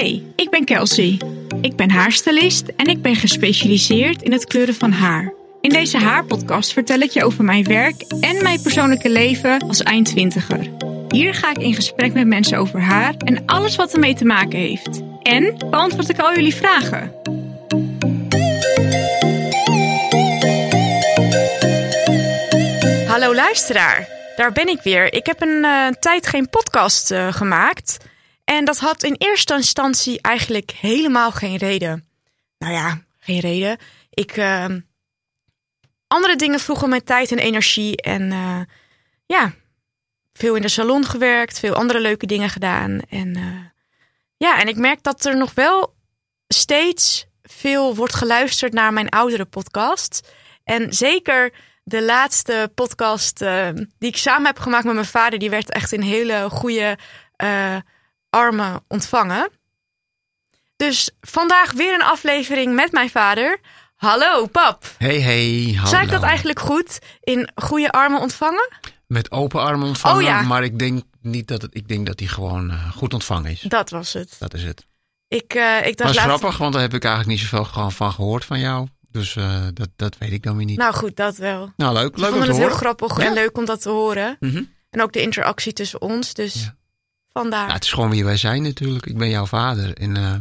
Hey, ik ben Kelsey. Ik ben haarstylist en ik ben gespecialiseerd in het kleuren van haar. In deze haarpodcast vertel ik je over mijn werk en mijn persoonlijke leven als eindtwintiger. Hier ga ik in gesprek met mensen over haar en alles wat ermee te maken heeft. En beantwoord ik al jullie vragen. Hallo luisteraar, daar ben ik weer. Ik heb een eh, tijd geen podcast eh, gemaakt. En dat had in eerste instantie eigenlijk helemaal geen reden. Nou ja, geen reden. Ik. eh, andere dingen vroegen mijn tijd en energie. En eh, ja, veel in de salon gewerkt, veel andere leuke dingen gedaan. En eh, ja, en ik merk dat er nog wel steeds veel wordt geluisterd naar mijn oudere podcast. En zeker de laatste podcast eh, die ik samen heb gemaakt met mijn vader, die werd echt in hele goede eh, armen ontvangen. Dus vandaag weer een aflevering met mijn vader. Hallo, pap. Hey, hey. Hallo. Zei ik dat eigenlijk goed? In goede armen ontvangen? Met open armen ontvangen, Oh, ja. maar ik denk niet dat het, ik denk dat hij gewoon eh, goed ontvangen is. Dat was het. Dat is het. Ik, eh, ik Dat dacht is laat- grappig, want daar heb ik eigenlijk niet zoveel gewoon van gehoord van jou. Dus eh, dat, dat weet ik dan weer niet. Nou goed, dat wel. Nou, leuk. Ik Leuk om vond te het heel horen. grappig Ja. en leuk om dat te horen. Mhm. En ook de interactie tussen ons. Dus Ja. Vandaar. Nou, het is gewoon wie wij zijn natuurlijk. Ik ben jouw vader. En eh,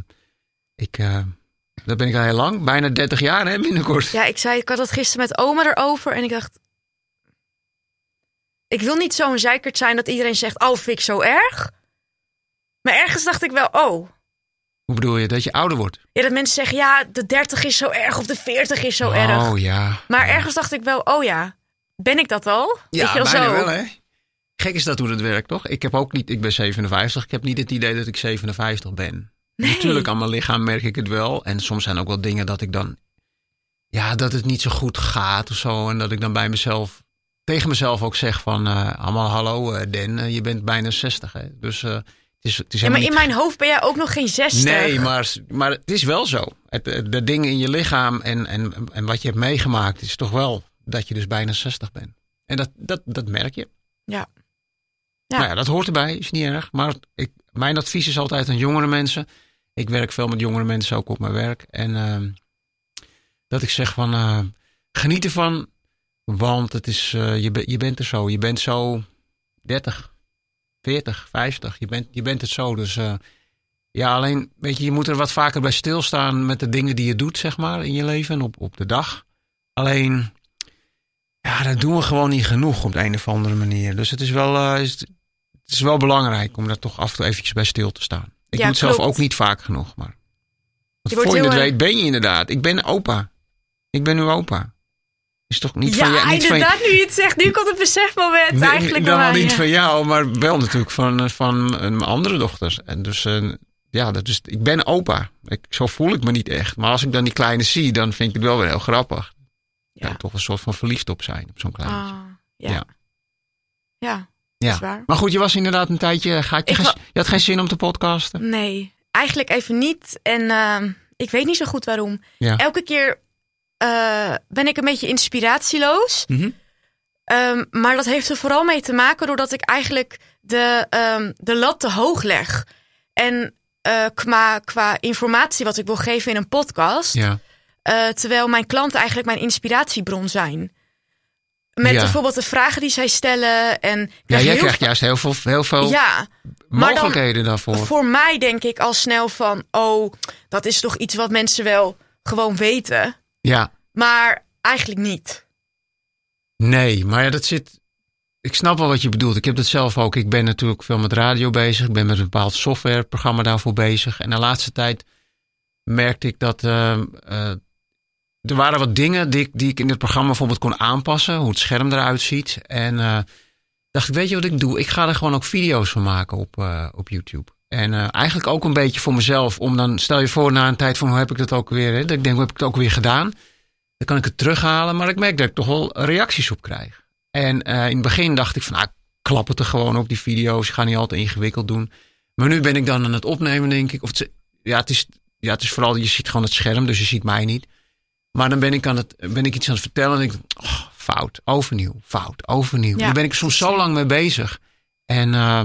ik, eh, dat ben ik al heel lang. Bijna 30 jaar hè, binnenkort. Ja, ik zei, ik had het gisteren met oma erover en ik dacht... Ik wil niet zo'n zeikert zijn dat iedereen zegt, oh, vind ik zo erg. Maar ergens dacht ik wel, oh. Hoe bedoel je? Dat je ouder wordt? Ja, dat mensen zeggen, ja, de 30 is zo erg of de 40 is zo erg. Oh ja. Maar Ja. ergens dacht ik wel, oh ja, ben ik dat al? Ja, je bijna zo? wel hè. Gek is dat hoe dat werkt, toch? Ik heb ook niet, ik ben 57. Ik heb niet het idee dat ik 57 ben. Nee. Natuurlijk, aan mijn lichaam merk ik het wel. En soms zijn ook wel dingen dat ik dan, ja, dat het niet zo goed gaat of zo. En dat ik dan bij mezelf, tegen mezelf ook zeg van, eh, allemaal hallo eh, Den, eh, je bent bijna 60 hè. Dus het is, het is Ja, maar in mijn hoofd ben jij ook nog geen 60. niet... Nee, maar, maar het is wel zo. Het, het- de dingen in je lichaam en, en, en wat je hebt meegemaakt, is toch wel dat je dus bijna 60 bent. En dat, dat, dat merk je. Ja. Ja. Nou ja, dat hoort erbij, is niet erg. Maar ik, mijn advies is altijd aan jongere mensen. Ik werk veel met jongere mensen ook op mijn werk. En ehm, dat ik zeg van, eh, geniet ervan. Want het is, eh, je, je bent er zo. Je bent zo 30, 40, 50. Je bent, je bent het zo. Dus eh, ja, alleen, weet je, je moet er wat vaker bij stilstaan met de dingen die je doet, zeg maar, in je leven en op, op de dag. Alleen, ja, dat doen we gewoon niet genoeg op de een of andere manier. Dus het is wel, is, het is wel belangrijk om daar toch af en toe eventjes bij stil te staan. Ik Ja, doe het zelf ook niet vaak genoeg, maar. Je voor je het weet ben je inderdaad. Ik ben opa. Ik ben nu opa. Is toch niet van ja, jou? Niet van, inderdaad, nu je het zegt. Nu komt het besefmoment Nee, eigenlijk dan wel niet ja. van jou, maar wel natuurlijk van, eh, van eh, mijn andere dochters. En dus, eh, ja, dat is, ik ben opa. Ik, zo voel ik me niet echt. Maar als ik dan die kleine zie, dan vind ik het wel weer heel grappig. Ja. Ja. toch een soort van verliefd op zijn, op zo'n kleintje. Ah, ja. Ja. ja. Ja. is waar. Maar goed, je was inderdaad een tijdje. Ga, je, geen- wa- je had geen zin om te podcasten? Nee, eigenlijk even niet. En ehm, ik weet niet zo goed waarom. Ja. Elke keer eh, ben ik een beetje inspiratieloos. Mhm. Ehm, maar dat heeft er vooral mee te maken doordat ik eigenlijk de, ehm, de lat te hoog leg. En eh, qua, qua informatie wat ik wil geven in een podcast. Ja. eh, terwijl mijn klanten eigenlijk mijn inspiratiebron zijn. Met Ja. bijvoorbeeld de vragen die zij stellen. En ja, jij krijgt juist heel veel, heel veel Ja, maar dan- mogelijkheden daarvoor. voor mij denk ik al snel van... oh, dat is toch iets wat mensen wel gewoon weten. Ja, Maar eigenlijk niet. nee, maar ja, dat zit. Ik snap wel wat je bedoelt. Ik heb dat zelf ook. Ik ben natuurlijk veel met radio bezig. Ik ben met een bepaald softwareprogramma daarvoor bezig. En de laatste tijd merkte ik dat. eh, eh, er waren wat dingen die ik, die ik in het programma bijvoorbeeld kon aanpassen. Hoe het scherm eruit ziet. En eh, dacht ik, weet je wat ik doe? Ik ga er gewoon ook video's van maken op, eh, op YouTube. En eh, eigenlijk ook een beetje voor mezelf. Om dan, stel je voor, na een tijd van hoe heb ik dat ook weer? Hè? Dat ik denk, hoe heb ik het ook weer gedaan? Dan kan ik het terughalen. Maar ik merk dat ik toch wel reacties op krijg. En in het begin dacht ik van, nou, ik klap het er gewoon op, die video's. Ik ga niet altijd ingewikkeld doen. Maar nu ben ik dan aan het opnemen, denk ik. Of ja, het is, ja, het is vooral, je ziet gewoon het scherm, dus je ziet mij niet. Maar dan ben ik, aan het, ben ik iets aan het vertellen en denk ik, oh, fout, overnieuw, fout, overnieuw. Ja, Daar ben ik soms zo lang mee bezig. En eh,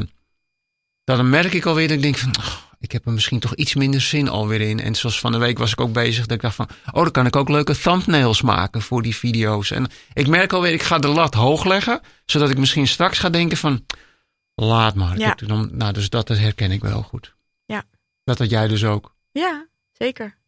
dan merk ik alweer dat ik denk van, oh, ik heb er misschien toch iets minder zin alweer in. En zoals van de week was ik ook bezig dat ik dacht van, oh, dan kan ik ook leuke thumbnails maken voor die video's. En ik merk alweer, ik ga de lat hoog leggen, zodat ik misschien straks ga denken van, laat maar. Ja. Dan, nou, dus dat herken ik wel goed. Ja. Dat had jij dus ook. Ja, zeker.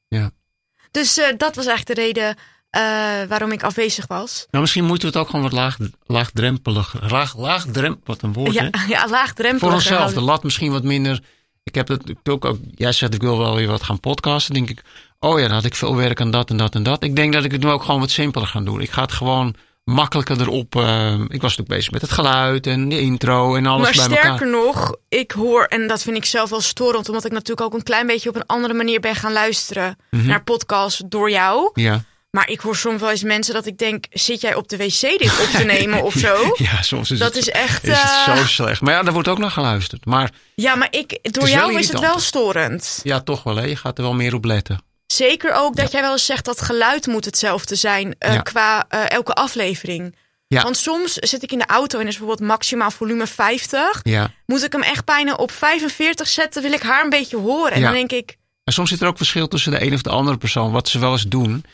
Ja. Dus eh, dat was eigenlijk de reden eh, waarom ik afwezig was. Nou, misschien moeten we het ook gewoon wat laag, laagdrempelig, laag, laagdrempelig, wat een woord, hè? Ja, ja laagdrempelig. Voor onszelf, de lat misschien wat minder. Ik heb het ook, ook, jij zegt ik wil wel weer wat gaan podcasten. denk ik, oh ja, dan had ik veel werk aan dat en dat en dat. Ik denk dat ik het nu ook gewoon wat simpeler ga doen. Ik ga het gewoon makkelijker erop. eh, ik was natuurlijk bezig met het geluid en de intro en alles Maar bij sterker elkaar. nog, ik hoor, en dat vind ik zelf wel storend, omdat ik natuurlijk ook een klein beetje op een andere manier ben gaan luisteren Mhm. naar podcasts door jou. Ja. Maar ik hoor soms wel eens mensen dat ik denk, zit jij op de wc dit op te nemen of zo? ja, soms is, Dat het, is echt. is het eh, zo slecht. Maar ja, daar wordt ook naar geluisterd. Maar Ja, maar ik, door is jou is het wel storend. ja, toch wel. Hè? Je gaat er wel meer op letten. Zeker ook dat jij wel eens zegt dat geluid moet hetzelfde zijn eh, qua eh, elke aflevering. Ja. Want soms zit ik in de auto en is bijvoorbeeld maximaal volume 50. Ja. Moet ik hem echt bijna op 45 zetten, wil ik haar een beetje horen. En Ja. dan denk ik, En soms zit er ook verschil tussen de een of de andere persoon. Wat ze wel eens doen,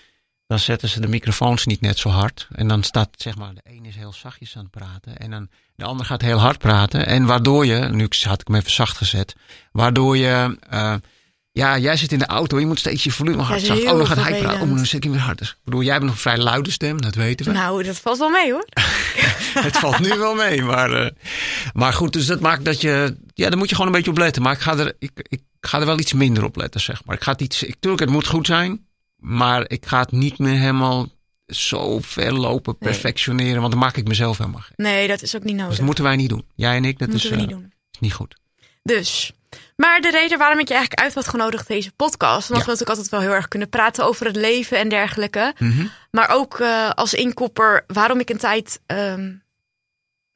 dan zetten ze de microfoons niet net zo hard. En dan staat, zeg maar, de een is heel zachtjes aan het praten. En dan de ander gaat heel hard praten. En waardoor je, nu had ik hem even zacht gezet. Waardoor je, eh, ja, jij zit in de auto. Je moet steeds je volume hard zacht. Oh, dan gaat hij praten. Oh, dan zet ik weer harder. Ik bedoel, jij hebt nog een vrij luide stem, dat weten we. nou, dat valt wel mee hoor. Het valt nu wel mee, maar, eh, maar goed, dus dat maakt dat je, ja, daar moet je gewoon een beetje op letten. Maar ik ga er, ik, ik ga er wel iets minder op letten, zeg maar. Ik ga het iets, ik, tuurlijk, het moet goed zijn, maar ik ga het niet meer helemaal zo ver lopen, Nee. perfectioneren, want dan maak ik mezelf helemaal gek. Nee, dat is ook niet Dus nodig. dat moeten wij niet doen. Jij en ik, dat moeten is, we eh, niet doen. is niet goed. Dus. Maar de reden waarom ik je eigenlijk uit had genodigd deze podcast, omdat Ja. we natuurlijk altijd wel heel erg kunnen praten over het leven en dergelijke. Mhm. Maar ook eh, als inkopper waarom ik een tijd, ehm,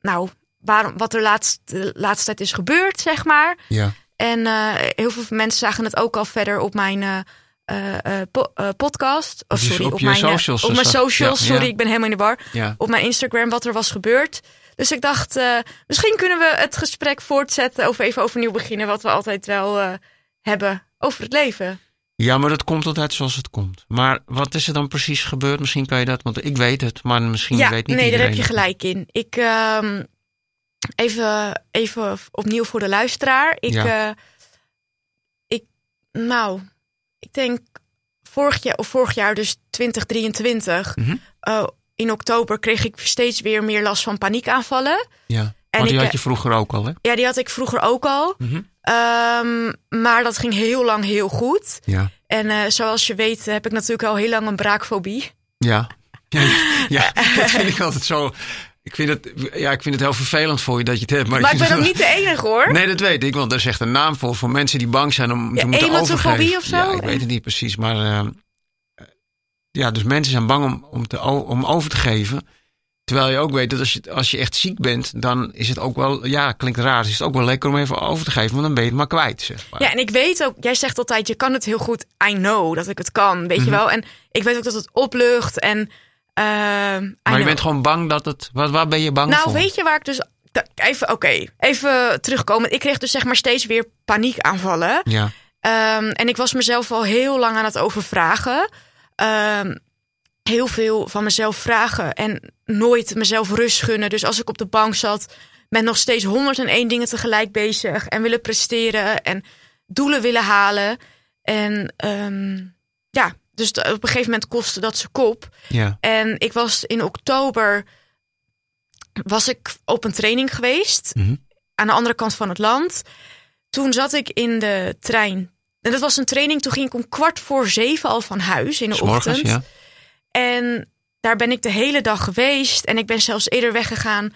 nou, waarom, wat er laatst, de laatste tijd is gebeurd, zeg maar. Ja, En eh, heel veel mensen zagen het ook al verder op mijn eh, po- podcast. Of sorry, op mijn, socials, op mijn socials. ja, sorry, ja. ik ben helemaal in de war. ja. Op mijn Instagram wat er was gebeurd. Dus ik dacht, eh, misschien kunnen we het gesprek voortzetten of even overnieuw beginnen. Wat we altijd wel eh, hebben over het leven. Ja, maar dat komt altijd zoals het komt. Maar wat is er dan precies gebeurd? Misschien kan je dat, want ik weet het, maar misschien ja, weet niet nee, daar heb iedereen je gelijk in. Ik, ehm, even, even opnieuw voor de luisteraar. Ik, Ja. eh, ik, nou, ik denk vorig jaar, of vorig jaar dus 2023, Mhm. eh, in oktober kreeg ik steeds weer meer last van paniekaanvallen. Ja, En want die ik, had eh, je vroeger ook al, hè? Ja, die had ik vroeger ook al. Mhm. Ehm, maar dat ging heel lang heel goed. Ja. En eh, zoals je weet heb ik natuurlijk al heel lang een braakfobie. Ja. Ja, ja, dat vind ik altijd zo. Ik vind, het, ja, ik vind het heel vervelend voor je dat je het hebt. Maar, Maar ik ben ook niet de enige hoor. Nee, dat weet ik, want er is echt een naam voor. Voor mensen die bang zijn om Ja, te moeten overgeven. of zo? Ja, ik weet het niet precies. Maar eh, ja, dus mensen zijn bang om, om, te, om over te geven. Terwijl je ook weet dat als je, als je echt ziek bent, dan is het ook wel, ja, klinkt raar, is het ook wel lekker om even over te geven, want dan ben je het maar kwijt, zeg maar. Ja, en ik weet ook, jij zegt altijd, je kan het heel goed. I know dat ik het kan, weet Mhm. je wel. En ik weet ook dat het oplucht en... I maar je know. bent gewoon bang dat het, wat, waar ben je bang Nou, voor? weet je waar ik dus... Even, oké, even terugkomen. Ik kreeg dus zeg maar steeds weer paniekaanvallen. Ja, Ehm, en ik was mezelf al heel lang aan het overvragen. Ehm, heel veel van mezelf vragen en nooit mezelf rust gunnen. Dus als ik op de bank zat, met nog steeds 101 dingen tegelijk bezig en willen presteren en doelen willen halen. En ehm, ja, dus op een gegeven moment kostte dat zijn kop. ja, En ik was in oktober was ik op een training geweest Mhm. aan de andere kant van het land. Toen zat ik in de trein. En dat was een training. Toen ging ik om kwart voor zeven al van huis in de ochtend. ja. En daar ben ik de hele dag geweest. En ik ben zelfs eerder weggegaan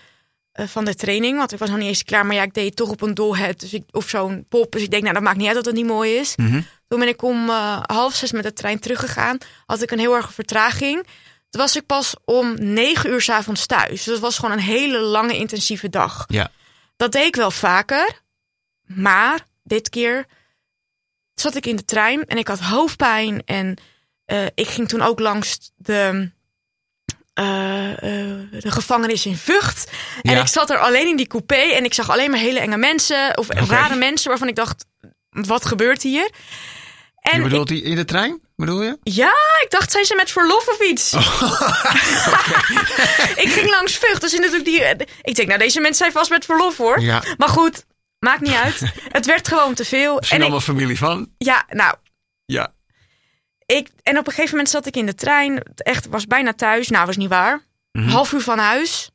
eh, van de training. Want ik was nog niet eens klaar. Maar ja, ik deed toch op een dolhead. Dus ik, of zo'n pop. Dus ik denk, nou, dat maakt niet uit dat het niet mooi is. Mhm. Toen ben ik om eh, half zes met de trein teruggegaan. Had ik een heel erg vertraging. Toen was ik pas om negen uur 's avonds thuis. Dus het was gewoon een hele lange, intensieve dag. Ja. Dat deed ik wel vaker. Maar dit keer zat ik in de trein en ik had hoofdpijn. En eh, ik ging toen ook langs de, eh, eh, de gevangenis in Vught. En ik zat er alleen in die coupé en ik zag alleen maar hele enge mensen. Of rare mensen waarvan ik dacht, wat gebeurt hier? En je bedoelt die in de trein? Bedoel je? ja, ik dacht, zijn ze met verlof of iets? ik ging langs Vught, dus in natuurlijk die... Ik denk, nou, deze mensen zijn vast met verlof, hoor. Ja. Maar goed, maakt niet uit. Het werd gewoon te veel. Misschien En ik, allemaal familie van? ja, nou, Ja. ik, en op een gegeven moment zat ik in de trein. Echt, was bijna thuis. Nou, was niet waar. Mhm. Half uur van huis.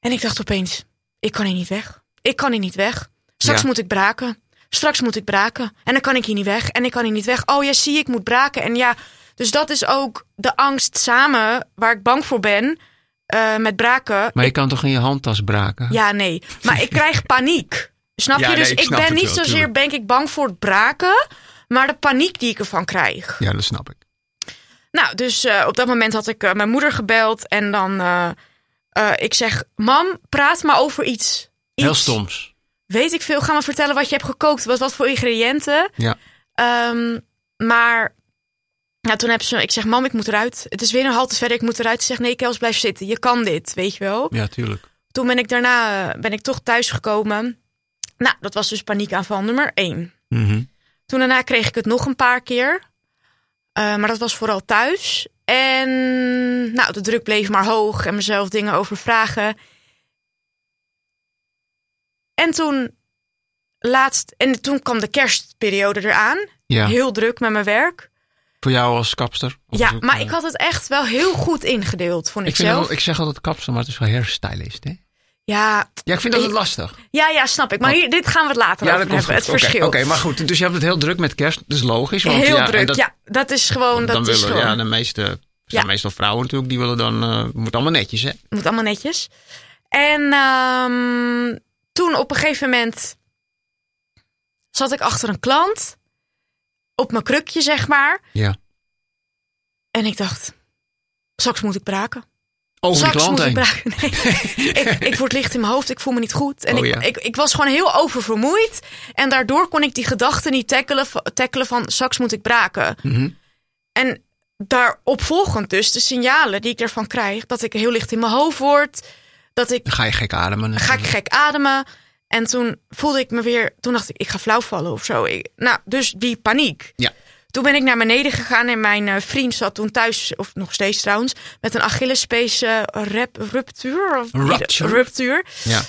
En ik dacht opeens, ik kan hier niet weg. Ik kan hier niet weg. Straks Ja. moet ik braken. Straks moet ik braken. En dan kan ik hier niet weg. En ik kan hier niet weg. Oh ja, zie, ik moet braken. En ja, dus dat is ook de angst samen waar ik bang voor ben eh, met braken. Maar je kan toch in je handtas braken? Ja, nee. Maar ik krijg paniek. Snap Ja, je? nee, Dus ik ben niet wel, zozeer tuurlijk. ben ik bang voor het braken, maar de paniek die ik ervan krijg. Ja, dat snap ik. Nou, dus eh, op dat moment had ik eh, mijn moeder gebeld en dan eh, eh, ik zeg, mam, praat maar over iets. Heel stoms. Weet ik veel, ga maar vertellen wat je hebt gekookt, wat, wat voor ingrediënten. Ja. Ehm, maar ja, toen heb ze, ik zeg, mam, ik moet eruit. Het is weer een halte verder, ik moet eruit. Ze zegt, nee, Kels, blijf zitten. Je kan dit, weet je wel. Ja, tuurlijk. Toen ben ik daarna eh, ben ik toch thuisgekomen. Nou, dat was dus paniekaanval nummer één. Mhm. Toen daarna kreeg ik het nog een paar keer. Eh, maar dat was vooral thuis. En nou, de druk bleef maar hoog en mezelf dingen overvragen. En toen laatst, en toen kwam de kerstperiode eraan. Ja. Heel druk met mijn werk. Voor jou als kapster? Ja, maar eh, ik had het echt wel heel goed ingedeeld, vond ik, ik, zelf. wel- ik zeg altijd kapster, maar het is wel hairstylist, hè? Ja, Ja, ik vind dat het lastig. ja, ja, snap ik. Maar hier, dit gaan we het later over hebben, het verschil. Oké, maar goed. Dus je hebt het heel druk met kerst. Dat is logisch. Want, Heel ja, druk, dat- ja. Dat is gewoon, dat dan is willen, gewoon, ja, de meeste, zijn Ja. meestal vrouwen natuurlijk, die willen dan, eh moet allemaal netjes, hè? moet allemaal netjes. En ehm, toen op een gegeven moment zat ik achter een klant op mijn krukje, zeg maar. Ja. En ik dacht, straks moet ik braken. Over die klant moet ik. Nee, ik, ik word licht in mijn hoofd, ik voel me niet goed. En Oh, ik, ja. ik, ik was gewoon heel oververmoeid. En daardoor kon ik die gedachten niet tackelen, tackelen van straks moet ik braken. Mhm. En daarop volgend dus de signalen die ik ervan krijg. Dat ik heel licht in mijn hoofd word. Dat ik Dan ga je gek ademen. ga ik gek ademen. En toen voelde ik me weer, toen dacht ik, ik ga flauw vallen of zo. Ik- nou, dus die paniek. Ja. Toen ben ik naar beneden gegaan en mijn eh, vriend zat toen thuis, of nog steeds trouwens, met een Achillespees eh, rep, ruptuur. Of, Rupture. ruptuur. Ja.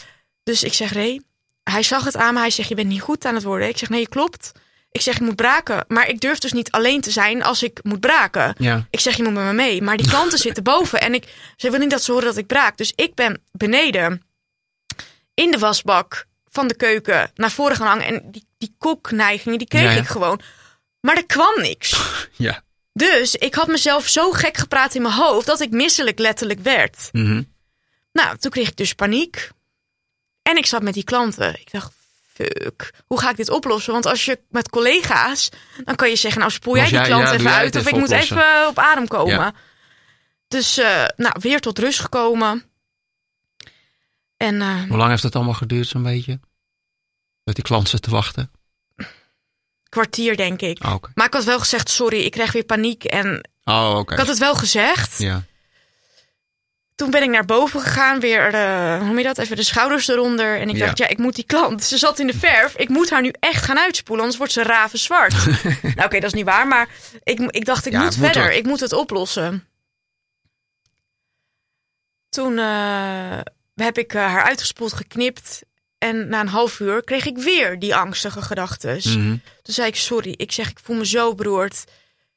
Dus ik zeg, Ray, hij zag het aan me. Hij zegt, je bent niet goed aan het worden. Ik zeg, nee, klopt. Ik zeg, ik moet braken. Maar ik durf dus niet alleen te zijn als ik moet braken. Ja. Ik zeg, je moet met me mee. Maar die klanten zitten boven. En ik, ze wil niet dat ze horen dat ik braak. Dus ik ben beneden in de wasbak van de keuken naar voren gaan hangen. En die, die kokneigingen, die kreeg Ja, ja. ik gewoon. Maar er kwam niks. Ja. Dus ik had mezelf zo gek gepraat in mijn hoofd dat ik misselijk letterlijk werd. Mhm. Nou, toen kreeg ik dus paniek. En ik zat met die klanten. Ik dacht, fuck, hoe ga ik dit oplossen? Want als je met collega's, dan kan je zeggen, nou spoel jij die klant ja, even uit of ik moet even op adem komen. Dus, eh, nou, weer tot rust gekomen. En eh, Hoe lang heeft het allemaal geduurd, zo'n beetje? Dat die klant zit te wachten? kwartier, denk ik. Oh, oké. Maar ik had wel gezegd, sorry, ik krijg weer paniek. En Oh, oké. ik had het wel gezegd. Ja. Toen ben ik naar boven gegaan, weer, eh, hoe noem je dat, even de schouders eronder. En ik Ja. dacht, ja, ik moet die klant, ze zat in de verf, ik moet haar nu echt gaan uitspoelen, anders wordt ze ravenzwart. nou oké, dat is niet waar, maar ik, ik dacht, ik Ja, moet verder, ik moet het oplossen. Toen eh, heb ik eh, haar uitgespoeld, geknipt. En na een half uur kreeg ik weer die angstige gedachten. Mhm. Toen zei ik, sorry, ik zeg, ik voel me zo beroerd.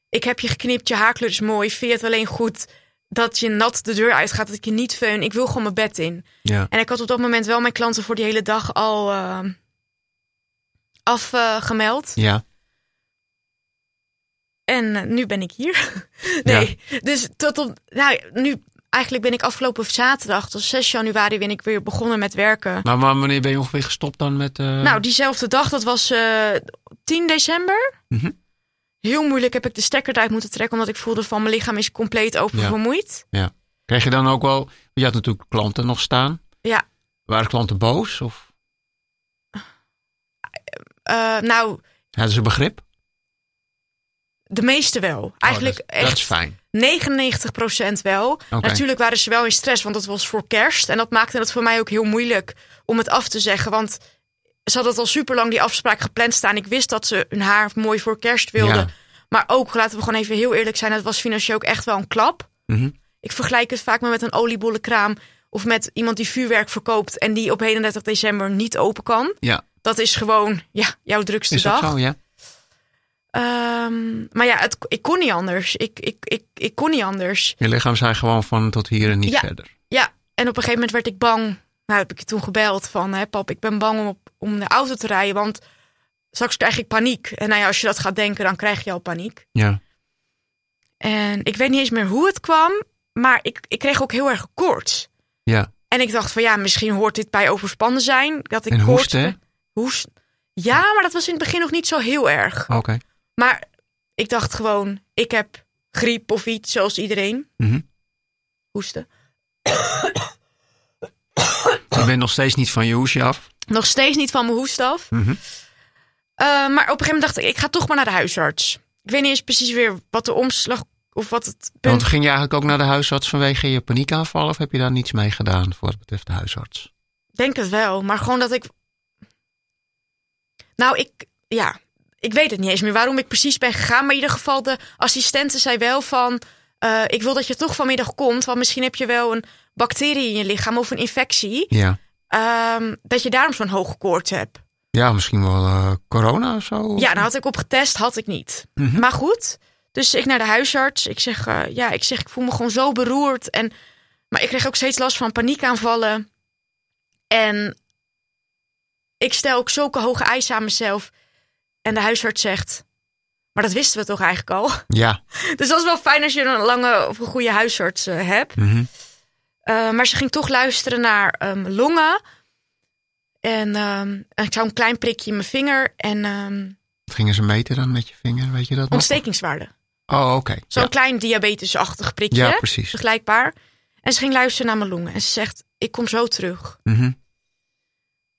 Ik heb je geknipt, je haarkleur is mooi. Vind je het alleen goed dat je nat de deur uitgaat, dat ik je niet feun? Ik wil gewoon mijn bed in. Ja. En ik had op dat moment wel mijn klanten voor die hele dag al eh, afgemeld. Ja. en eh, nu ben ik hier. nee, dus tot op, nou, nu eigenlijk ben ik afgelopen zaterdag, dus 6 januari, ben ik weer begonnen met werken. Maar, maar wanneer ben je ongeveer gestopt dan met... eh, Nou, diezelfde dag, dat was eh 10 december. Mhm. Heel moeilijk heb ik de stekker eruit moeten trekken, omdat ik voelde van mijn lichaam is compleet oververmoeid. Krijg je dan ook wel... Je had natuurlijk klanten nog staan. Ja. Waren klanten boos? Of Eh, nou, hadden ze begrip? de meeste wel. Eigenlijk Oh, dat, is- dat is echt fijn. 99% wel. Natuurlijk waren ze wel in stress, want het was voor kerst. En dat maakte het voor mij ook heel moeilijk om het af te zeggen. Want ze had het al super lang die afspraak gepland staan. Ik wist dat ze hun haar mooi voor kerst wilde. Ja. Maar ook, laten we gewoon even heel eerlijk zijn, het was financieel ook echt wel een klap. Mhm. Ik vergelijk het vaak maar met een oliebollenkraam of met iemand die vuurwerk verkoopt en die op 31 december niet open kan. Ja, Dat is gewoon ja, jouw drukste is dat dag. zo? Ja. Ehm, maar ja, het, ik kon niet anders. Ik, ik, ik, ik kon niet anders. Je lichaam zei gewoon van tot hier en niet Ja. verder. Ja, en op een gegeven moment werd ik bang. Nou, heb ik je toen gebeld van, hè, pap, ik ben bang om, op, om de auto te rijden, want straks krijg ik paniek. En nou ja, als je dat gaat denken, dan krijg je al paniek. Ja. En ik weet niet eens meer hoe het kwam, maar ik, ik kreeg ook heel erg koorts. Ja. En ik dacht van ja, misschien hoort dit bij overspannen zijn. Dat ik En koorts- hoesten, hè? Hoest. Ja, maar dat was in het begin nog niet zo heel erg. Oké. Maar ik dacht gewoon, ik heb griep of iets, zoals iedereen. Mhm. Hoesten. Je bent nog steeds niet van je hoesje af. Nog steeds niet van mijn hoest af. Mhm. Eh, maar op een gegeven moment dacht ik, ik ga toch maar naar de huisarts. Ik weet niet eens precies weer wat de omslag of wat het punt... Want ging je eigenlijk ook naar de huisarts vanwege je paniekaanval? Of heb je daar niets mee gedaan voor wat betreft de huisarts? denk het wel, maar gewoon dat ik... Nou, ik... Ja, ik weet het niet eens meer waarom ik precies ben gegaan. Maar in ieder geval, de assistente zei wel van... eh, ik wil dat je toch vanmiddag komt, want misschien heb je wel een bacterie in je lichaam of een infectie. Ja. ehm, dat je daarom zo'n hoge koorts hebt. Ja, misschien wel eh, corona of zo? Ja, daar had ik op getest, had ik niet. Mhm. Maar goed, dus ik naar de huisarts. Ik zeg, eh, ja, ik zeg, ik voel me gewoon zo beroerd. En, maar ik kreeg ook steeds last van paniekaanvallen. En ik stel ook zulke hoge eisen aan mezelf. En de huisarts zegt, maar dat wisten we toch eigenlijk al. Ja. Dus dat is wel fijn als je een lange of een goede huisarts eh, hebt. Mhm. Uh, maar ze ging toch luisteren naar um, longen. En um, ik zou een klein prikje in mijn vinger. En um, Wat gingen ze meten dan met je vinger? Weet je dat nog? ontstekingswaarde. Oh, oké. Zo'n Ja. klein diabetesachtig prikje. Ja, precies. Vergelijkbaar. En ze ging luisteren naar mijn longen. En ze zegt, ik kom zo terug. Mhm.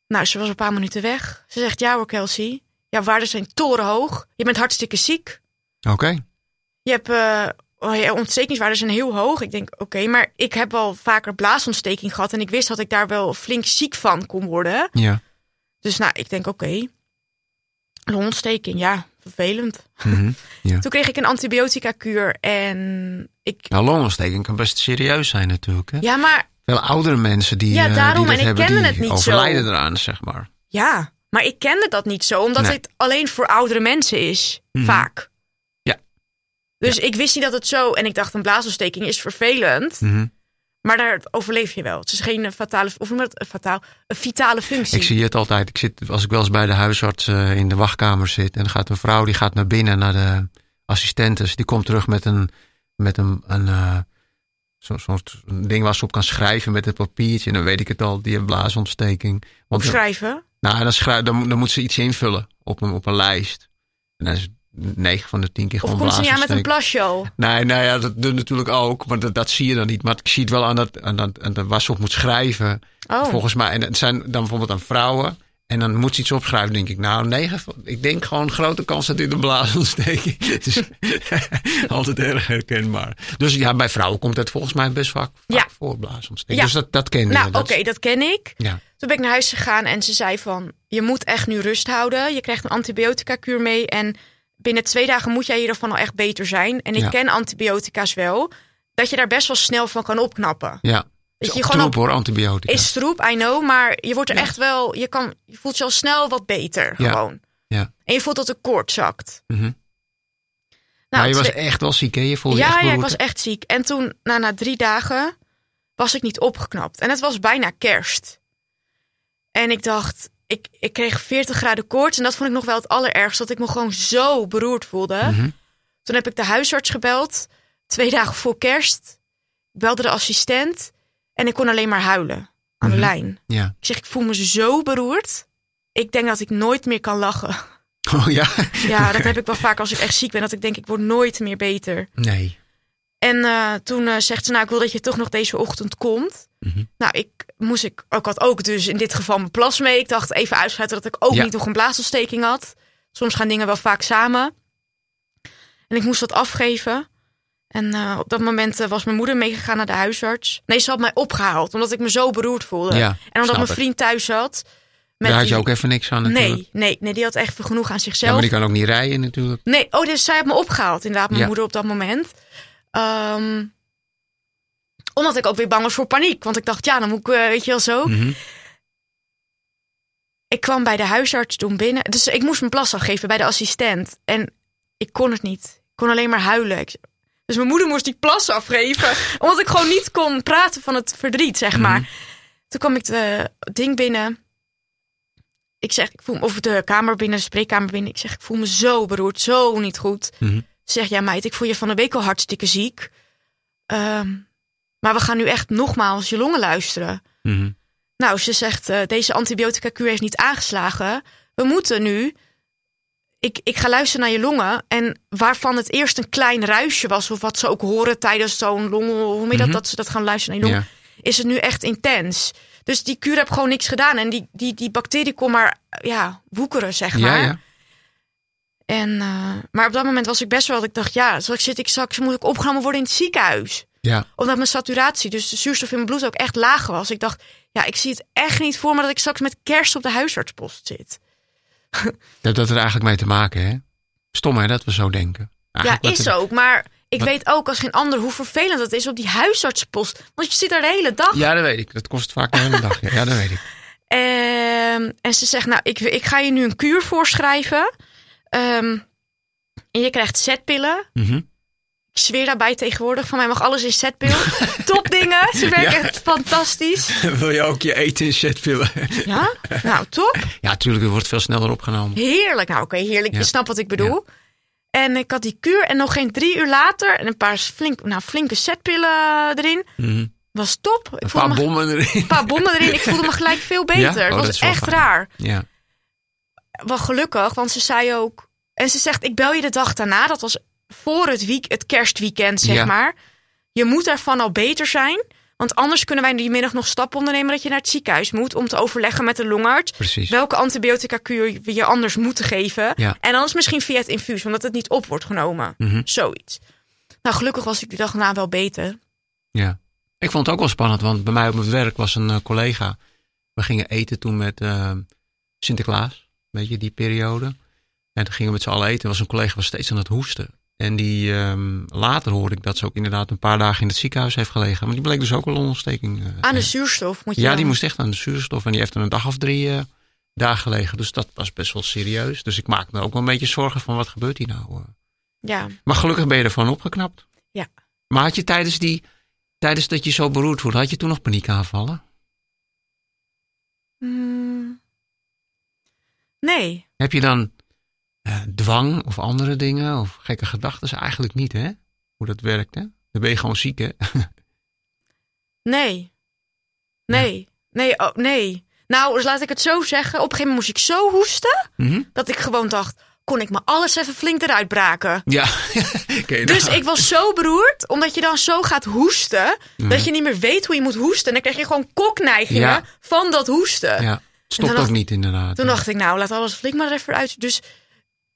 Nou, ze was een paar minuten weg. Ze zegt, ja hoor Kelsey. Jouw waarden zijn torenhoog. Je bent hartstikke ziek. Oké. Je hebt... Uh, oh, je ontstekingswaarden zijn heel hoog. Ik denk, oké, maar ik heb wel vaker blaasontsteking gehad. En ik wist dat ik daar wel flink ziek van kon worden. Ja. Dus nou, ik denk, oké. Longontsteking, ja, vervelend. Mhm. ja. Toen kreeg ik een antibiotica kuur en ik... Nou, longontsteking kan best serieus zijn natuurlijk. Hè? Ja, maar Veel oudere mensen die, Ja, eh, daarom. die En ik hebben, kende het niet zo. overlijden eraan, zeg maar. Ja, maar ik kende dat niet zo, omdat Nee. het alleen voor oudere mensen is. Mhm. Vaak. Ja. Dus ik wist niet dat het zo. En ik dacht, een blaasontsteking is vervelend. Mhm. Maar daar overleef je wel. Het is geen fatale, of een fataal, een vitale functie. Ik zie het altijd. Ik zit, als ik wel eens bij de huisarts eh, in de wachtkamer zit. En dan gaat een vrouw die gaat naar binnen naar de assistentes. Die komt terug met een, met een, een eh, zo'n soort ding waar ze op kan schrijven met het papiertje. En dan weet ik het al, die heeft blaasontsteking. Want Opschrijven. Nou, dan, schrijf, dan, dan moet ze iets invullen op een, op een lijst. En dan is 9 van de 10 keer Of gewoon komt ze niet aan met een plasjo? Nee, nou ja, dat doet natuurlijk ook. Maar dat, dat zie je dan niet. Maar ik zie het wel aan, dat, aan, dat, aan dat, waar ze op moet schrijven. Oh, Volgens mij. En het zijn dan bijvoorbeeld aan vrouwen. En dan moet ze iets opschrijven. denk ik, nou, negen. Ik denk gewoon grote kans dat dit een blaasontsteking is. Dus altijd erg herkenbaar. Dus ja, bij vrouwen komt het volgens mij best vaak, vaak Ja. voor, blaasontsteking. Ja. Dus dat, dat ken je. nou, Dat oké, is- dat ken ik. Ja. Toen ben ik naar huis gegaan en ze zei van... je moet echt nu rust houden. Je krijgt een antibiotica kuur mee. En binnen twee dagen moet jij hiervan al echt beter zijn. En ik ken antibiotica's wel. Dat je daar best wel snel van kan opknappen. ja. Dat Is je gewoon troep hoor, antibiotica. Is troep, I know. Maar je wordt er Ja. echt wel... Je, kan, je voelt je al snel wat beter Ja. gewoon. Ja. En je voelt dat de koord zakt. Mhm. Nou, maar je was echt wel ziek, hè? Je voelde je ja, echt ja, ik was echt ziek. En toen, nou, na drie dagen, was ik niet opgeknapt. En het was bijna kerst. En ik dacht, ik, ik kreeg 40 graden koorts. En dat vond ik nog wel het allerergste. Dat ik me gewoon zo beroerd voelde. Mhm. Toen heb ik de huisarts gebeld. Twee dagen voor kerst. Ik belde de assistent. En ik kon alleen maar huilen. Aan Mhm. de lijn. Ja. Ik zeg, ik voel me zo beroerd. Ik denk dat ik nooit meer kan lachen. Oh ja? Ja, dat heb ik wel vaak als ik echt ziek ben. Dat ik denk, ik word nooit meer beter. Nee. En eh, toen eh, zegt ze, nou, ik wil dat je toch nog deze ochtend komt. Mhm. Nou, ik moest ik, ik had ook dus in dit geval mijn plas mee. Ik dacht even uitsluiten dat ik ook Ja. niet nog een blaasontsteking had. Soms gaan dingen wel vaak samen. En ik moest dat afgeven. En eh, op dat moment eh, was mijn moeder meegegaan naar de huisarts. Nee, ze had mij opgehaald, omdat ik me zo beroerd voelde. Ja, en omdat mijn vriend thuis zat. Daar had je die- ook even niks aan natuurlijk. Nee, nee, nee, die had echt genoeg aan Ja, zichzelf. maar die kan ook niet rijden natuurlijk. Nee, oh, dus zij heeft me opgehaald, inderdaad, mijn Ja. moeder op dat moment. Ehm, omdat ik ook weer bang was voor paniek. Want ik dacht, ja, dan moet ik, eh, weet je wel zo. Mhm. Ik kwam bij de huisarts toen binnen. Dus ik moest mijn plas afgeven bij de assistent. En ik kon het niet. Ik kon alleen maar huilen. Ik- dus mijn moeder moest die plas afgeven. omdat ik gewoon niet kon praten van het verdriet, zeg maar. Mhm. Toen kwam ik de ding binnen. Ik zeg, ik voel me, of de kamer binnen, de spreekkamer binnen. Ik zeg, ik voel me zo beroerd, zo niet goed. Mhm. Ze zegt, ja meid, ik voel je van de week al hartstikke ziek. Ehm, maar we gaan nu echt nogmaals je longen luisteren. Mhm. Nou, ze zegt, eh, deze antibiotica-kuur heeft niet aangeslagen. We moeten nu... Ik, ik ga luisteren naar je longen. En waarvan het eerst een klein ruisje was... of wat ze ook horen tijdens zo'n long... Hoe moet je dat, Mhm. dat ze dat gaan luisteren naar je longen... Ja. is het nu echt intens. Dus die kuur heb gewoon niks gedaan. En die, die, die bacterie kon maar ja, woekeren, zeg maar. Ja, ja. En, eh, maar op dat moment was ik best wel... dat ik dacht, ja, zal ik zit ik straks... moet ik opgenomen worden in het ziekenhuis? Ja. Omdat mijn saturatie, dus de zuurstof in mijn bloed ook echt laag was. Ik dacht, ja, ik zie het echt niet voor me dat ik straks met kerst op de huisartspost zit. Dat had er eigenlijk mee te maken, hè? Stom, hè, dat we zo denken. Ja, is er- ook. Maar ik wat- weet ook als geen ander hoe vervelend het is op die huisartspost. Want je zit daar de hele dag. Ja, dat weet ik. Dat kost vaak een hele dag. Ja, dat weet ik. Ehm, en ze zegt, nou, ik, ik ga je nu een kuur voorschrijven. Ehm, en je krijgt zetpillen. Mhm. Ik zweer daarbij tegenwoordig. Van mij mag alles in zetpil. Top dingen. Ze werken Ja. echt fantastisch. Wil je ook je eten in zetpillen? Ja, nou top. ja, tuurlijk. Het wordt veel sneller opgenomen. Heerlijk. Nou, oké, heerlijk. Ja. Je snapt wat ik bedoel. En ik had die kuur en nog geen drie uur later en een paar flink, nou, flinke zetpillen erin. Mhm. Was top. Ik Een paar me, bommen erin. een paar bommen erin. Ik voelde me gelijk veel beter. Oh, het dat was echt fijn. raar. Ja. Wel gelukkig, want ze zei ook. En ze zegt: Ik bel je de dag daarna. Dat was voor het, week, het kerstweekend, zeg Ja. maar. Je moet ervan al beter zijn. Want anders kunnen wij die middag nog stappen ondernemen dat je naar het ziekenhuis moet. Om te overleggen met de longarts. Precies. welke antibiotica kuur we je anders moeten geven. Ja. En anders misschien via het infuus, omdat het niet op wordt genomen. Mhm. Zoiets. Nou, gelukkig was ik die dag na wel beter. Ja. Ik vond het ook wel spannend, want bij mij op het werk was een eh, collega. We gingen eten toen met eh, Sinterklaas, weet je, die periode. En toen gingen we met z'n allen eten. Er was een collega was steeds aan het hoesten. En die, ehm, later hoorde ik dat ze ook inderdaad een paar dagen in het ziekenhuis heeft gelegen. Maar die bleek dus ook een longontsteking. eh, Aan de zuurstof moet je Ja, dan- die moest echt aan de zuurstof. En die heeft er een dag of drie eh, dagen gelegen. Dus dat was best wel serieus. Dus ik maak me ook wel een beetje zorgen van wat gebeurt hier nou. Ja, Maar gelukkig ben je ervan opgeknapt. Ja. Maar had je tijdens die, tijdens dat je zo beroerd wordt, had je toen nog paniekaanvallen? Hmm. Nee. Heb je dan eh, dwang of andere dingen of gekke gedachten? Eigenlijk niet, hè? Hoe dat werkt, hè? Dan ben je gewoon ziek, hè? Nee. Nee. Nee, oh, nee. Nou, dus laat ik het zo zeggen. Op een gegeven moment moest ik zo hoesten... Mhm. dat ik gewoon dacht... kon ik me alles even flink eruit braken. Ja. Dus nou? ik was zo beroerd, omdat je dan zo gaat hoesten... dat je niet meer weet hoe je moet hoesten. En dan krijg je gewoon kokneigingen Ja. van dat hoesten. Ja, stopt ook dacht- niet inderdaad. Toen dacht ik, nou, laat alles flink maar even uit. Dus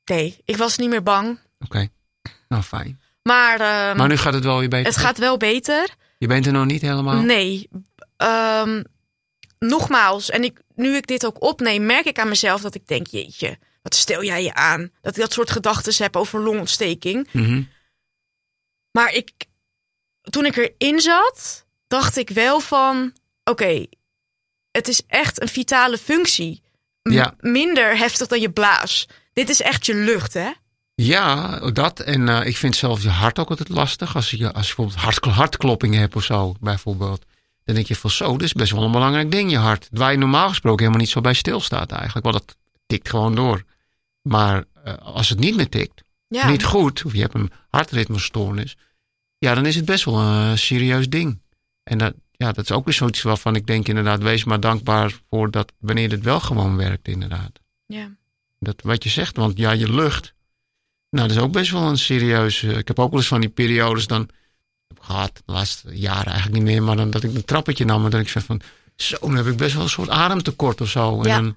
nee, ik was niet meer bang. Oké, nou fijn. Maar, ehm, Maar nu gaat het wel weer beter. het gaat wel beter. Je bent er nog niet helemaal? Nee. Ehm, nogmaals, en ik, nu ik dit ook opneem, merk ik aan mezelf dat ik denk, jeetje, wat stel jij je aan? Dat ik dat soort gedachten heb over longontsteking. Mhm. Maar ik, toen ik erin zat, dacht ik wel van, oké, het is echt een vitale functie. M- Ja. Minder heftig dan je blaas. Dit is echt je lucht, hè? Ja, dat. En eh, ik vind zelfs je hart ook altijd lastig. Als je, als je bijvoorbeeld hart, hartkloppingen hebt of zo, bijvoorbeeld. Dan denk je van zo, dit is best wel een belangrijk ding, je hart. Waar je normaal gesproken helemaal niet zo bij stilstaat eigenlijk. Want dat tikt gewoon door. Maar eh, als het niet meer tikt, Ja. niet goed, of je hebt een hartritmestoornis. Ja, dan is het best wel een serieus ding. En dat, ja, dat is ook weer zoiets waarvan ik denk inderdaad, wees maar dankbaar voor dat wanneer het wel gewoon werkt inderdaad. ja. Dat wat je zegt, want ja, je lucht. Nou, dat is ook best wel een serieus. eh, ik heb ook wel eens van die periodes dan heb gehad, de laatste jaren eigenlijk niet meer, maar dan dat ik een trappetje nam en dat ik zeg van, zo, dan heb ik best wel een soort ademtekort of zo. En Ja. dan, nou,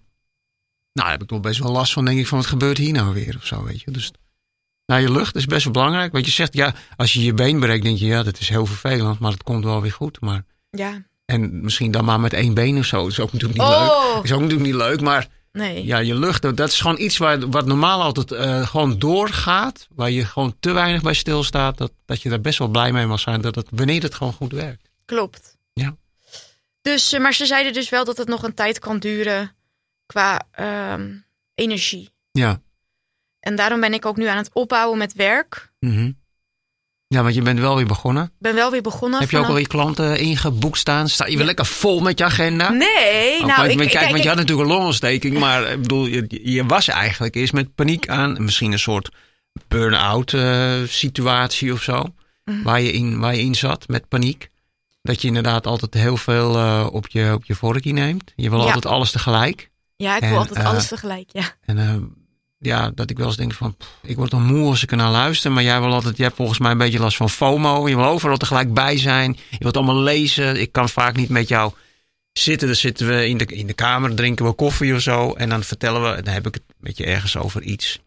daar heb ik toch best wel last van, denk ik, van wat gebeurt hier nou weer of zo, weet je. Dus, nou, je lucht is best wel belangrijk. Wat je zegt, ja, als je je been breekt, denk je, ja, dat is heel vervelend, maar het komt wel weer goed. Maar Ja. En misschien dan maar met één been of zo. Dat is ook natuurlijk niet Oh. leuk. is ook natuurlijk niet leuk, maar Nee. ja, je lucht, dat is gewoon iets waar, wat normaal altijd eh, gewoon doorgaat. Waar je gewoon te weinig bij stilstaat. Dat, dat je daar best wel blij mee mag zijn. Dat het, wanneer het gewoon goed werkt. Klopt. Ja. Dus, eh, maar ze zeiden dus wel dat het nog een tijd kan duren qua ehm, energie. Ja. En daarom ben ik ook nu aan het opbouwen met werk. Mhm. Ja, want je bent wel weer begonnen. Ben wel weer begonnen. Heb je ook vanaf- al je klanten ingeboekt staan? Sta je weer lekker vol met je agenda? Nee, Oh, nou, want, ik, kijk, want je had natuurlijk een longontsteking, maar ik bedoel, je, je was eigenlijk eerst met paniek aan. Misschien een soort burn-out eh, situatie of zo. Mhm. Waar, je in, waar je in zat met paniek. Dat je inderdaad altijd heel veel eh, op, je, op je vorkje neemt. Je wil Ja. altijd alles tegelijk. ja, ik en, wil altijd eh, alles tegelijk. Ja. En eh, ja, dat ik wel eens denk van, ik word dan moe als ik er naar luister. Maar jij wil altijd, jij hebt volgens mij een beetje last van FOMO. Je wil overal tegelijk bij zijn. Je wilt allemaal lezen. Ik kan vaak niet met jou zitten. Dan zitten we in de, in de kamer, drinken we koffie of zo. En dan vertellen we, dan heb ik het met je ergens over iets.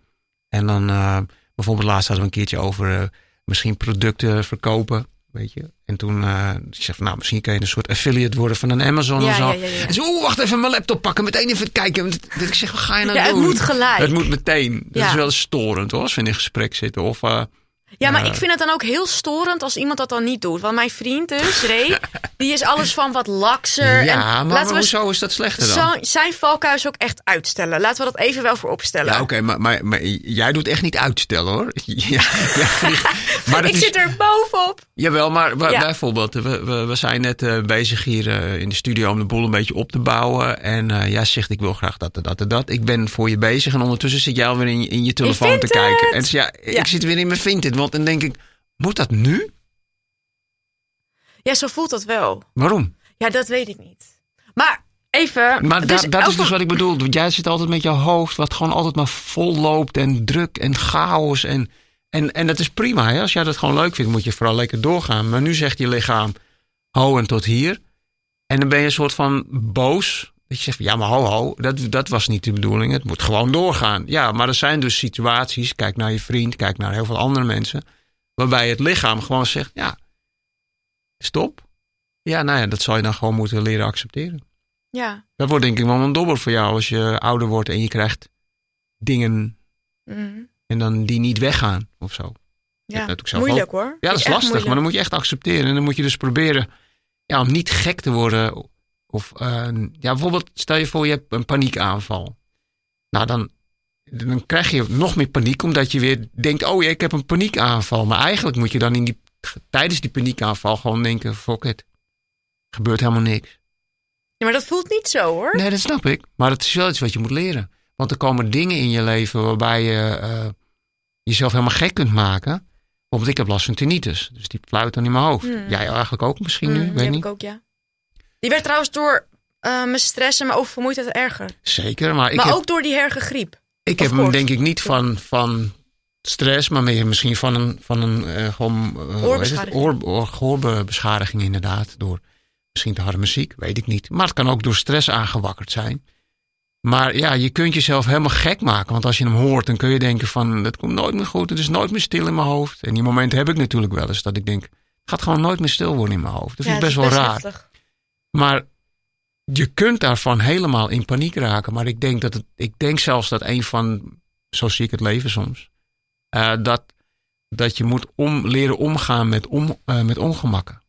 En dan eh, bijvoorbeeld laatst hadden we een keertje over eh, misschien producten verkopen. Weet je? En toen eh ik zeg nou, misschien kan je een soort affiliate worden van een Amazon Ja, of zo. ja. En zo, oeh, wacht even mijn laptop pakken, meteen even kijken. Dat ik zeg, wat ga je nou Ja, het doen? moet gelijk. Het moet meteen. Dat is wel storend hoor, als we in een gesprek zitten. Of, eh, Ja, maar ik vind het dan ook heel storend als iemand dat dan niet doet. Want mijn vriend dus, Ray, die is alles van wat lakser. ja, en maar, we hoezo is dat slechter dan? zijn valkuis ook echt uitstellen. Laten we dat even wel voor opstellen. Ja, oké, maar, maar, maar jij doet echt niet uitstellen hoor. Ja, ja, maar ik is, zit er bovenop. Jawel, maar Ja. bijvoorbeeld, we, we, we zijn net eh, bezig hier eh, in de studio om de boel een beetje op te bouwen. En eh, jij zegt, ik wil graag dat en dat en dat. Ik ben voor je bezig en ondertussen zit jij alweer in, in je telefoon te kijken. En ja, Ja. ik zit weer in mijn Vinted, want dan denk ik, moet dat nu? Ja, zo voelt dat wel. Waarom? Ja, dat weet ik niet. Maar even. Maar dus da- dat is dus wat ik bedoel. Want Jij zit altijd met je hoofd, wat gewoon altijd maar vol loopt en druk en chaos. En, en, en dat is prima. Hè? Als jij dat gewoon leuk vindt, moet je vooral lekker doorgaan. Maar nu zegt je lichaam, ho en tot hier. En dan ben je een soort van boos. Dat je zegt, ja maar ho ho, dat, dat was niet de bedoeling. Het moet gewoon doorgaan. Ja, maar er zijn dus situaties, kijk naar je vriend, kijk naar heel veel andere mensen. Waarbij het lichaam gewoon zegt, ja, stop. Ja, nou ja, dat zal je dan gewoon moeten leren accepteren. Ja. Dat wordt denk ik wel een dobber voor jou als je ouder wordt en je krijgt dingen Mhm. en dan die niet weggaan of zo. ja. Moeilijk hoor. Ja, dat is lastig, maar dan moet je echt accepteren. En dan moet je dus proberen ja, om niet gek te worden. Of eh, ja, bijvoorbeeld, stel je voor je hebt een paniekaanval. Nou, dan, dan krijg je nog meer paniek omdat je weer denkt, oh ja, ik heb een paniekaanval. Maar eigenlijk moet je dan in die, tijdens die paniekaanval gewoon denken, fuck it. Gebeurt helemaal niks. Ja, maar dat voelt niet zo hoor. Nee, dat snap ik. Maar het is wel iets wat je moet leren. Want er komen dingen in je leven waarbij je eh, jezelf helemaal gek kunt maken. Bijvoorbeeld, ik heb last van tinnitus. Dus die fluit dan in mijn hoofd. Hmm. Jij eigenlijk ook misschien nu, Mm, weet heb niet. ik ook, ja. Die werd trouwens door eh, mijn stress en mijn oververmoeidheid erger. Zeker, maar ik maar heb, ook door die hergegriep. ik heb hem denk ik niet van, van stress, maar meer misschien van een, van een eh, gewoon, het? Oorbeschadiging. Oor, oor, gehoorbeschadiging inderdaad. Door misschien te harde muziek, weet ik niet. Maar het kan ook door stress aangewakkerd zijn. Maar ja, je kunt jezelf helemaal gek maken. Want als je hem hoort, dan kun je denken van... dat komt nooit meer goed, het is nooit meer stil in mijn hoofd. En die momenten heb ik natuurlijk wel eens. Dat ik denk, het gaat gewoon nooit meer stil worden in mijn hoofd. Dat vind ik Ja, best wel raar. heftig. Maar je kunt daarvan helemaal in paniek raken. Maar ik denk, dat het, ik denk zelfs dat een van, zo zie ik het leven soms, eh, dat, dat je moet om, leren omgaan met, om, eh, met ongemakken.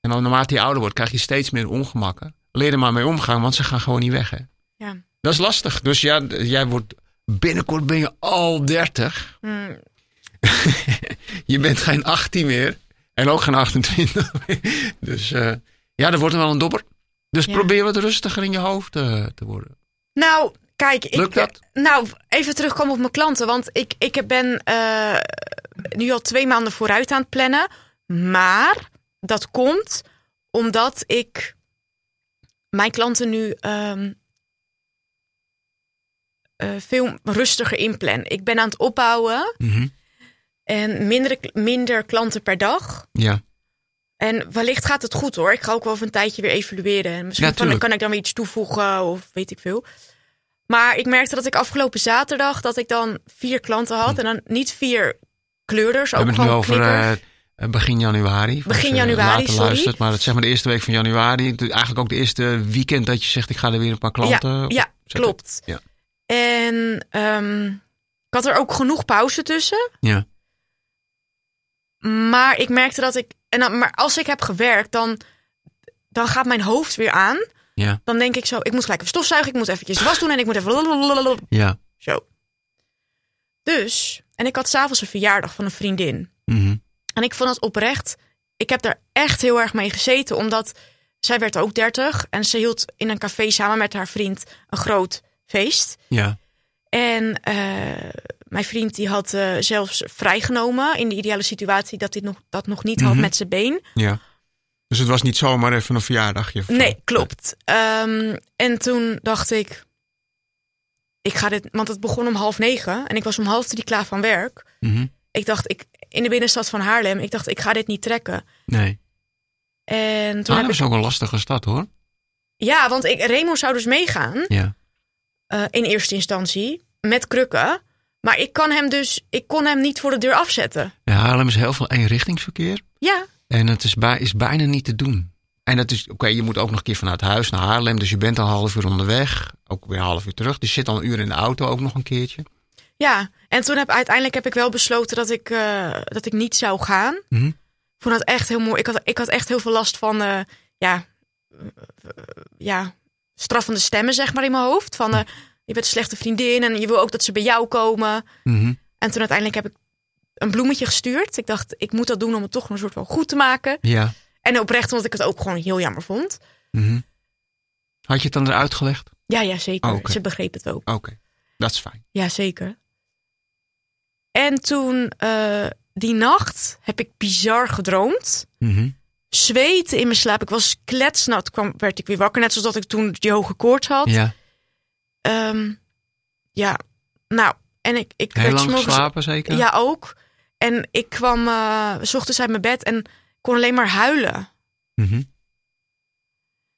En dan naarmate je ouder wordt, krijg je steeds meer ongemakken. Leer er maar mee omgaan, want ze gaan gewoon niet weg. Hè? Ja. Dat is lastig. Dus ja, jij wordt, binnenkort ben je al 30. Mm, Je bent geen 18 meer. En ook geen 28 meer. Dus eh, ja, dat wordt wel een dobber. Dus Ja. probeer wat rustiger in je hoofd eh, te worden. Nou, kijk. Ik, Lukt dat? Nou, even terugkomen op mijn klanten. Want ik, ik ben eh, nu al twee maanden vooruit aan het plannen. Maar dat komt omdat ik mijn klanten nu ehm, eh, veel rustiger inplan. Ik ben aan het opbouwen Mhm. en minder, minder klanten per dag. Ja. En wellicht gaat het goed hoor. Ik ga ook wel even een tijdje weer evalueren. En misschien Ja, kan, ik dan weer iets toevoegen of weet ik veel. Maar ik merkte dat ik afgelopen zaterdag dat ik dan vier klanten had. En dan niet vier kleurders, We ook hebben het nu over eh, Eh, begin januari. Begin je januari, later sorry. luistert, maar het zeg maar de eerste week van januari. Eigenlijk ook de eerste weekend dat je zegt ik ga er weer een paar klanten ja, klopt. Ja. En ehm, ik had er ook genoeg pauze tussen. Ja. Maar ik merkte dat ik. En dan, maar als ik heb gewerkt, dan, dan gaat mijn hoofd weer aan. Ja. Dan denk ik zo, ik moet gelijk even stofzuigen, ik moet eventjes was doen en ik moet even. Ja. zo. Dus, en ik had s'avonds een verjaardag van een vriendin. Mhm. En ik vond het oprecht, ik heb daar echt heel erg mee gezeten, omdat zij werd ook 30 en ze hield in een café samen met haar vriend een groot feest. Ja. En eh, mijn vriend die had eh, zelfs vrijgenomen in de ideale situatie dat hij nog, dat nog niet had Mhm. met zijn been. Ja. Dus het was niet zomaar even een verjaardagje. of. Nee, klopt. Ehm, en toen dacht ik, ik ga dit, want het begon om half negen en ik was om half drie klaar van werk. Mhm. Ik dacht, ik in de binnenstad van Haarlem, ik dacht, ik ga dit niet trekken. Nee. En toen Toen heb ik, is ook een lastige stad hoor. ja, want ik, Remo zou dus meegaan Ja. eh, in eerste instantie met krukken. Maar ik kan hem dus, ik kon hem niet voor de deur afzetten. ja Haarlem is heel veel eenrichtingsverkeer. Ja, En het is, bij, is bijna niet te doen. En dat is, oké, je moet ook nog een keer vanuit huis naar Haarlem. Dus je bent al een half uur onderweg. Ook weer een half uur terug. Dus je zit al een uur in de auto ook nog een keertje. ja. En toen heb uiteindelijk heb ik wel besloten dat ik, eh, dat ik niet zou gaan. Mhm. Ik vond dat echt heel mooi. Ik had, ik had echt heel veel last van, eh, ja, eh, ja, straffende stemmen, zeg maar, in mijn hoofd. Van, je bent een slechte vriendin en je wil ook dat ze bij jou komen. Mhm. En toen uiteindelijk heb ik een bloemetje gestuurd. Ik dacht, ik moet dat doen om het toch een soort van goed te maken. Ja. En oprecht, omdat ik het ook gewoon heel jammer vond. Mhm. Had je het dan eruit gelegd? Ja, ja, zeker. Oké. Ze begreep het ook. Oké, dat is fijn. Ja, zeker. En toen, eh, die nacht, heb ik bizar gedroomd. Mhm. Zweten in mijn slaap. Ik was kletsnat. Kwam, werd ik weer wakker. Net zoals dat ik toen die hoge koorts had. Ja. Ehm, ja. Nou, en ik, ik Heel lang 's morgens- geslapen zeker? Ja, ook. En ik kwam eh, s ochtends uit mijn bed en kon alleen maar huilen. Mhm.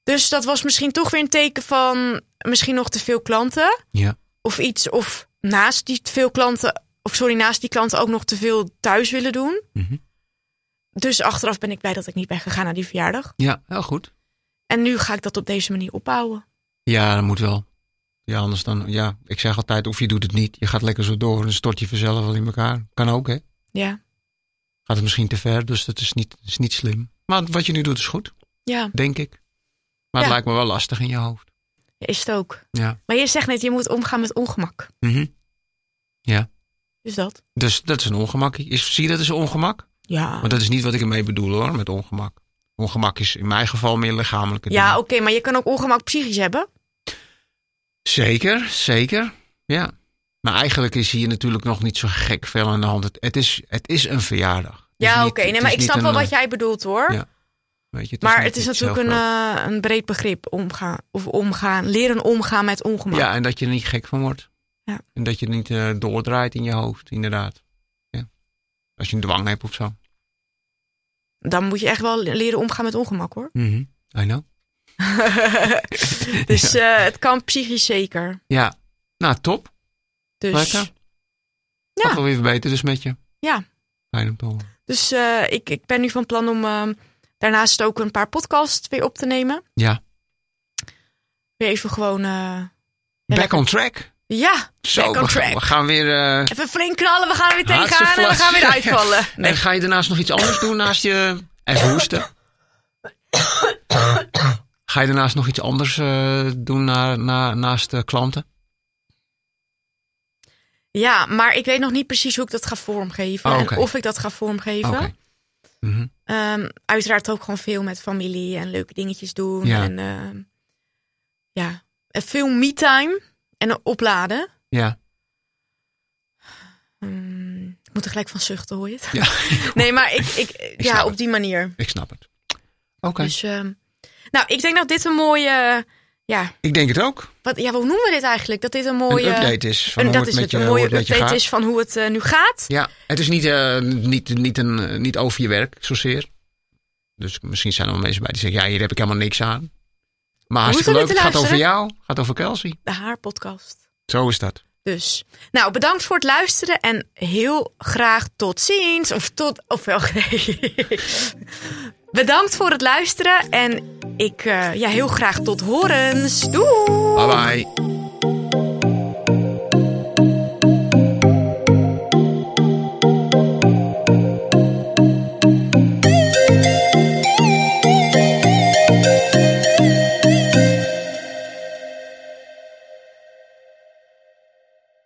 Dus dat was misschien toch weer een teken van misschien nog te veel klanten. Ja. Of iets, of naast die te veel klanten, of sorry, naast die klanten ook nog te veel thuis willen doen. Mhm. Dus achteraf ben ik blij dat ik niet ben gegaan naar die verjaardag. Ja, heel goed. En nu ga ik dat op deze manier opbouwen. Ja, dat moet wel. Ja, anders dan, ja, ik zeg altijd, of je doet het niet. Je gaat lekker zo door en dan stort je vanzelf wel in elkaar. Kan ook, hè? Ja, Gaat het misschien te ver, dus dat is niet, is niet slim. Maar wat je nu doet is goed, ja, denk ik. Maar het Ja. lijkt me wel lastig in je hoofd. is het ook. Ja. Maar je zegt net, je moet omgaan met ongemak. Mhm. Dus dat? Dus dat is een ongemak. Is, zie je dat als een ongemak? Ja. Maar dat is niet wat ik ermee bedoel hoor, met ongemak. Ongemak is in mijn geval meer lichamelijke Ja, oké, maar je kan ook ongemak psychisch hebben. Zeker, zeker. Ja. Maar eigenlijk is hier natuurlijk nog niet zo gek veel aan de hand. Het, het, is, het is een verjaardag. Is Ja, oké. Nee, maar ik snap wel wat jij bedoelt hoor. Ja, Weet je, het maar het is natuurlijk een, eh, een breed begrip omgaan. Of omgaan. Leren omgaan met ongemak. Ja, en dat je er niet gek van wordt. Ja. En dat je niet eh, doordraait in je hoofd, inderdaad. Ja. Als je een dwang hebt of zo. Dan moet je echt wel leren omgaan met ongemak hoor. Mhm. I know. dus eh, het kan psychisch zeker. Ja, nou top. Dus, Lekker. Ja. Gaat wel weer beter dus met je. Ja. Fijn om te horen. dus eh, ik, ik ben nu van plan om ehm, daarnaast ook een paar podcasts weer op te nemen. Ja. Weer even gewoon... eh, Back on track. ja, Zo, back on we, gaan- track. we gaan weer... eh, Even flink knallen, we gaan er weer tegenaan en we gaan weer uitvallen. Nee. En ga je daarnaast nog iets anders doen naast je... Even hoesten. Ga je daarnaast nog iets anders eh, doen na, na, naast de klanten? Ja, maar ik weet nog niet precies hoe ik dat ga vormgeven. Oh. En of ik dat ga vormgeven. Mhm. Ehm, uiteraard ook gewoon veel met familie en leuke dingetjes doen. Ja. En ehm, ja, en veel me-time en opladen. Ja. Hmm, ik moet er gelijk van zuchten, hoor je het? ja, Nee, maar ik, ik, ja, op die manier. ik snap het. Oké. Dus, ehm, nou, ik denk dat dit een mooie, ja, Ik denk het ook. wat, ja, hoe noemen we dit eigenlijk? Dat dit een mooie, een update is van een- hoe dat het is met je, een mooie update gaat. is van hoe het eh, nu gaat. Ja, het is niet, eh, niet, niet, een, niet over je werk zozeer. Dus misschien zijn er wel mensen bij die zeggen, ja, hier heb ik helemaal niks aan. Maar hartstikke leuk, het gaat over jou, gaat over Kelsey. De haarpodcast. Zo is dat. Dus, nou, bedankt voor het luisteren en heel graag tot ziens. Of tot, of wel, Bedankt voor het luisteren en ik, uh, ja, heel graag tot horens. Doei! Bye bye.